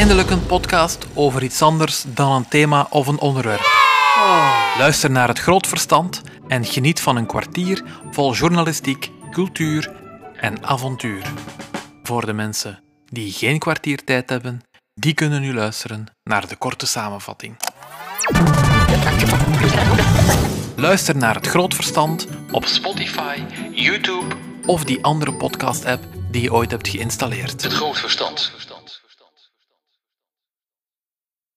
Eindelijk een podcast over iets anders dan een thema of een onderwerp. Luister naar het Groot Verstand en geniet van een kwartier vol journalistiek, cultuur en avontuur. Voor de mensen die geen kwartier tijd hebben, die kunnen nu luisteren naar de korte samenvatting. Luister naar het Groot Verstand op Spotify, YouTube of die andere podcast-app die je ooit hebt geïnstalleerd. Het groot verstand.